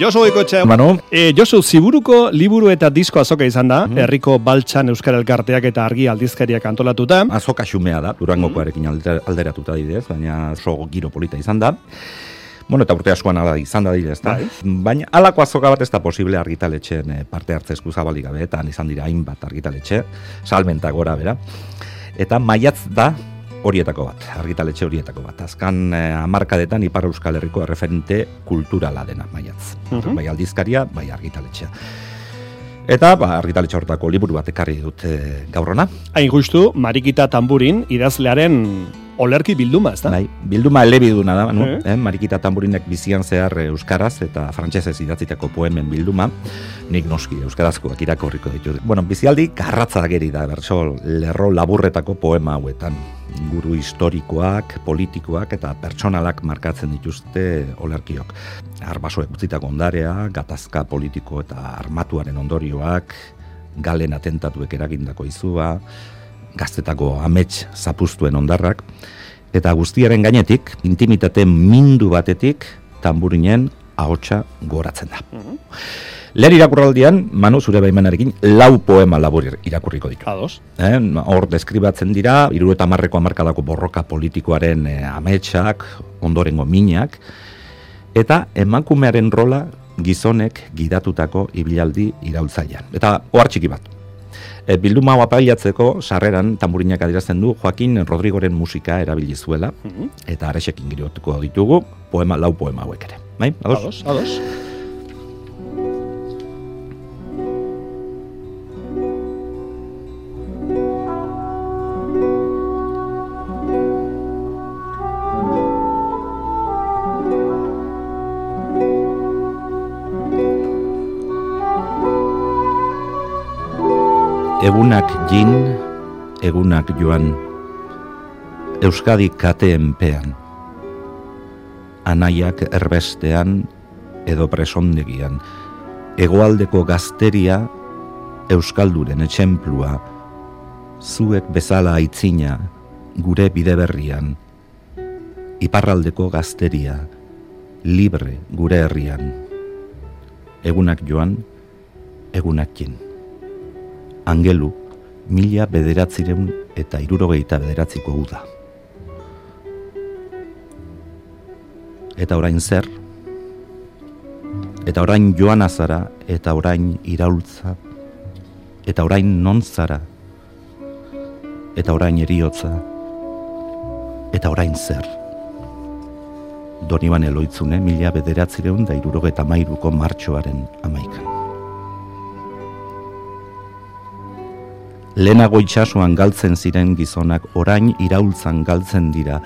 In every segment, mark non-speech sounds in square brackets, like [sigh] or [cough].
Josu Ikotxe. Manu. E, Josu, ziburuko liburu eta disko azoka izan da, mm herriko baltsan euskara elkarteak eta argi aldizkariak antolatuta. Azoka xumea da, durangokoarekin alder, alderatuta didez, baina oso giro polita izan da. Bueno, eta urte askoan ala izan da dira, ezta? Bai. Baina alako azoka bat ez da posible argitaletxeen eh, parte hartze eskuzabalik gabe, eta izan dira hainbat argitaletxe, salmenta gora, bera. Eta maiatz da horietako bat, argitaletxe horietako bat. Azkan eh, amarkadetan Ipar Euskal Herriko referente kulturala dena maiatz. Mhm. Bai aldizkaria, bai argitaletxea. Eta ba, argitaletxe hortako liburu bat ekarri dut e, gaur hona. Hain justu, Marikita Tamburin idazlearen olerki bilduma, ez da? Bai, bilduma elebiduna da, no? Eh. eh? Marikita Tamburinek bizian zehar eh, euskaraz eta frantsesez idatzitako poemen bilduma, nik noski euskarazkoak irakorriko ditut. Bueno, bizialdi garratza geri da, bertso lerro laburretako poema hauetan. Guru historikoak, politikoak eta pertsonalak markatzen dituzte olerkiok. Arbasoek utzitako ondarea, gatazka politiko eta armatuaren ondorioak, galen atentatuek eragindako izua, gaztetako amets zapustuen ondarrak, eta guztiaren gainetik, intimitate mindu batetik, tamburinen ahotsa goratzen da. Lehen irakurraldian, Manu, zure baimenarekin, lau poema labur irakurriko ditu. Ados. Eh, hor deskribatzen dira, iru eta marreko amarkadako borroka politikoaren eh, ametsak, ondorengo minak, eta emakumearen rola gizonek gidatutako ibilaldi iraultzailean. Eta ohar txiki bat. E, bilduma hau apaiatzeko sarreran tamburinak adierazten du Joaquin Rodrigoren musika erabili zuela eta aresekin girotuko ditugu poema lau poema hauek ere. Bai? Ados? Ados, ados. Egunak jin, egunak joan, Euskadi kateenpean, anaiak erbestean edo presondegian, egoaldeko gazteria, Euskalduren etxemplua, zuek bezala aitzina, gure bideberrian, iparraldeko gazteria, libre gure herrian, egunak joan, egunak jin angelu mila bederatzireun eta irurogeita bederatziko uda. Eta orain zer, eta orain joan azara, eta orain iraultza, eta orain non zara, eta orain eriotza, eta orain zer. Doniban eloitzune mila bederatzireun da irurogeta mairuko martxoaren amaikan. Lehenago itxasuan galtzen ziren gizonak orain iraultzan galtzen dira,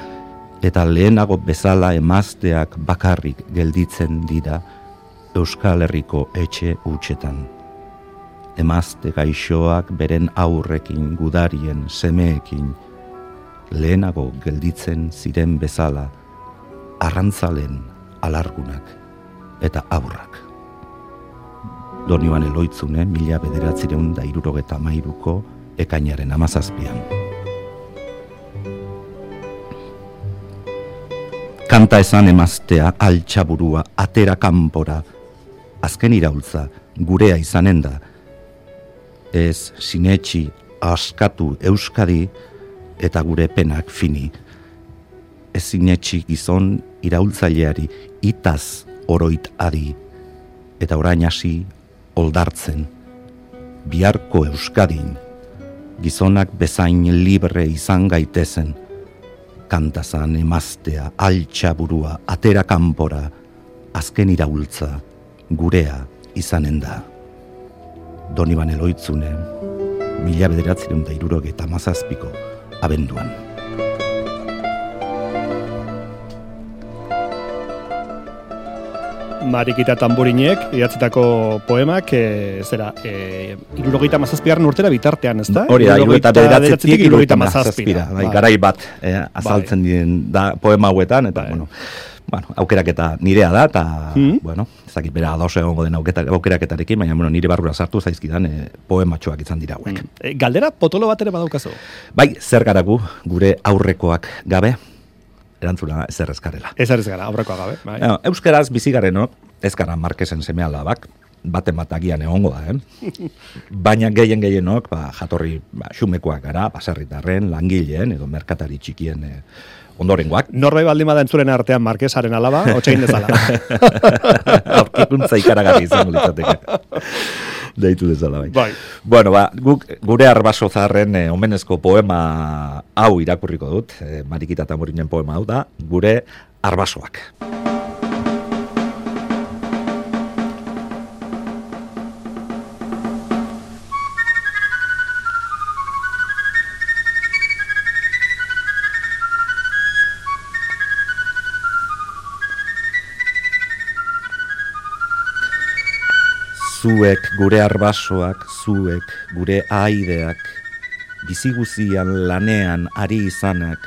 eta lehenago bezala emazteak bakarrik gelditzen dira Euskal Herriko etxe utxetan. Emazte gaixoak beren aurrekin gudarien semeekin, lehenago gelditzen ziren bezala, arrantzalen alargunak eta aurrak. Donioan eloitzune, mila bederatzireun da irurogeta mairuko, ekainaren amazazpian. Kanta esan emaztea, altxaburua, atera kanpora, azken iraultza, gurea izanen da. Ez sinetxi, askatu euskadi, eta gure penak fini. Ez sinetxi gizon iraultzaileari, itaz oroit adi, eta orain hasi oldartzen, biharko euskadin, gizonak bezain libre izan gaitezen, kantazan emaztea, altxa burua, atera kanpora, azken iraultza, gurea izanen da. Doniban eloitzune, mila bederatzireun da irurogeta mazazpiko, abenduan. Marikita Tamburinek idatzitako poemak, e, zera, e, irurogeita mazazpigarren urtera bitartean, ez da? Hori da, hiru eta bederatzetik irurogeita mazazpira. Bai, garai bat eh, azaltzen diren da poema hauetan, eta Bai. bueno, bueno, aukeraketa nirea da, eta, Mhm. bueno, ezakit bera ados egongo den aukeraketarekin, baina, bueno, nire barrura sartu zaizkidan e, poematxoak izan dira hauek. E, galdera potolo bat ere badaukazu. Bai, zer garagu gure aurrekoak gabe, erantzuna ezkarela. Ez ez gara, aurrekoa gabe. Bai. Bueno, Euskaraz bizi garenok, ez gara Marquesen seme alabak, baten bat agian egongo da, eh? [laughs] Baina gehien gehienok, ba, jatorri ba, xumekoak gara, baserritarren, langileen, edo merkatari txikien eh, ondorengoak. Norbait baldin bada entzuren artean Marquesaren alaba, otxein dezala. [laughs] Aurkikuntza ikaragarri izango litzateke. [laughs] Deitu dezala bai. bai. Bueno, ba, guk, gure arbaso zarren eh, omenezko poema hau irakurriko dut, eh, Marikita Tamurinen poema hau da, gure arbasoak. Zuek gure arbasoak, zuek gure aideak, biziguzian lanean ari izanak,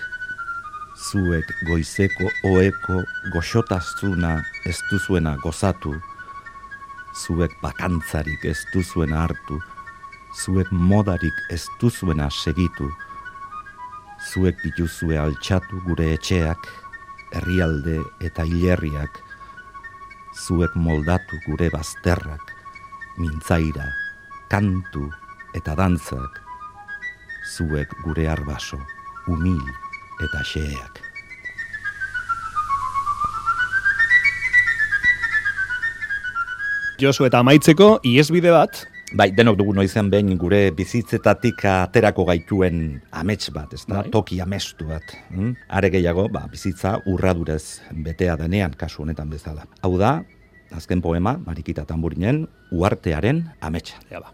zuek goizeko oeko goxotazuna ez duzuena gozatu, zuek bakantzarik ez duzuena hartu, zuek modarik ez duzuena segitu, zuek dituzue altxatu gure etxeak, herrialde eta hilerriak, zuek moldatu gure bazterrak, mintzaira, kantu eta dantzak, zuek gure arbaso, umil eta xeak. Josu eta amaitzeko, iesbide bat, Bai, denok dugu noizen behin gure bizitzetatik aterako gaituen amets bat, ez da, Bai. toki amestu bat. Hm? Are gehiago, ba, bizitza urradurez betea denean kasu honetan bezala. Hau da, azken poema, Marikita Tamburinen, uartearen ametsa. ja ba.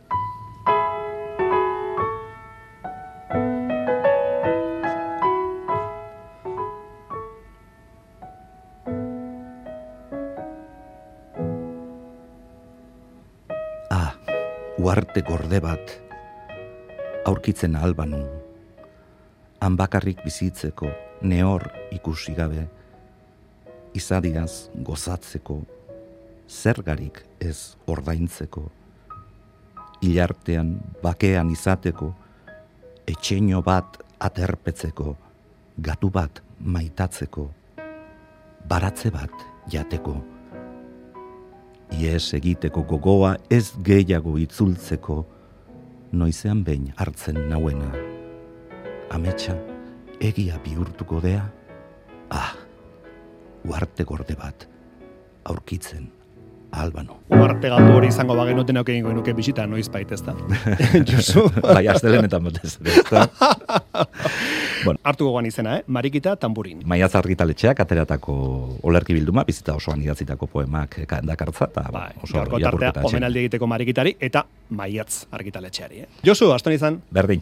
Ah, uarte gorde bat, aurkitzen albanu, han bakarrik bizitzeko, nehor ikusi gabe, izadiaz gozatzeko, zergarik ez ordaintzeko, hilartean bakean izateko, etxeño bat aterpetzeko, gatu bat maitatzeko, baratze bat jateko, ies egiteko gogoa ez gehiago itzultzeko, noizean behin hartzen nauena. Ametsa, egia bihurtuko dea? Ah, uarte gorde bat, aurkitzen, albano. Uarte galdu hori izango bagenuten auke egingo nuke bisita noiz bait, ez da? [laughs] Josu, bai, astelenetan batez ere, ezta? hartu gogoan izena, eh? Marikita tamburin. Maiaz argitaletxeak ateratako olerki bilduma, bizita osoan idatzitako poemak dakartza, eta Bai, oso gaurko tartea irakurketa etxe. omenaldi egiteko marikitari eta maiatz argitaletxeari. Eh? Josu, aston izan. Berdin.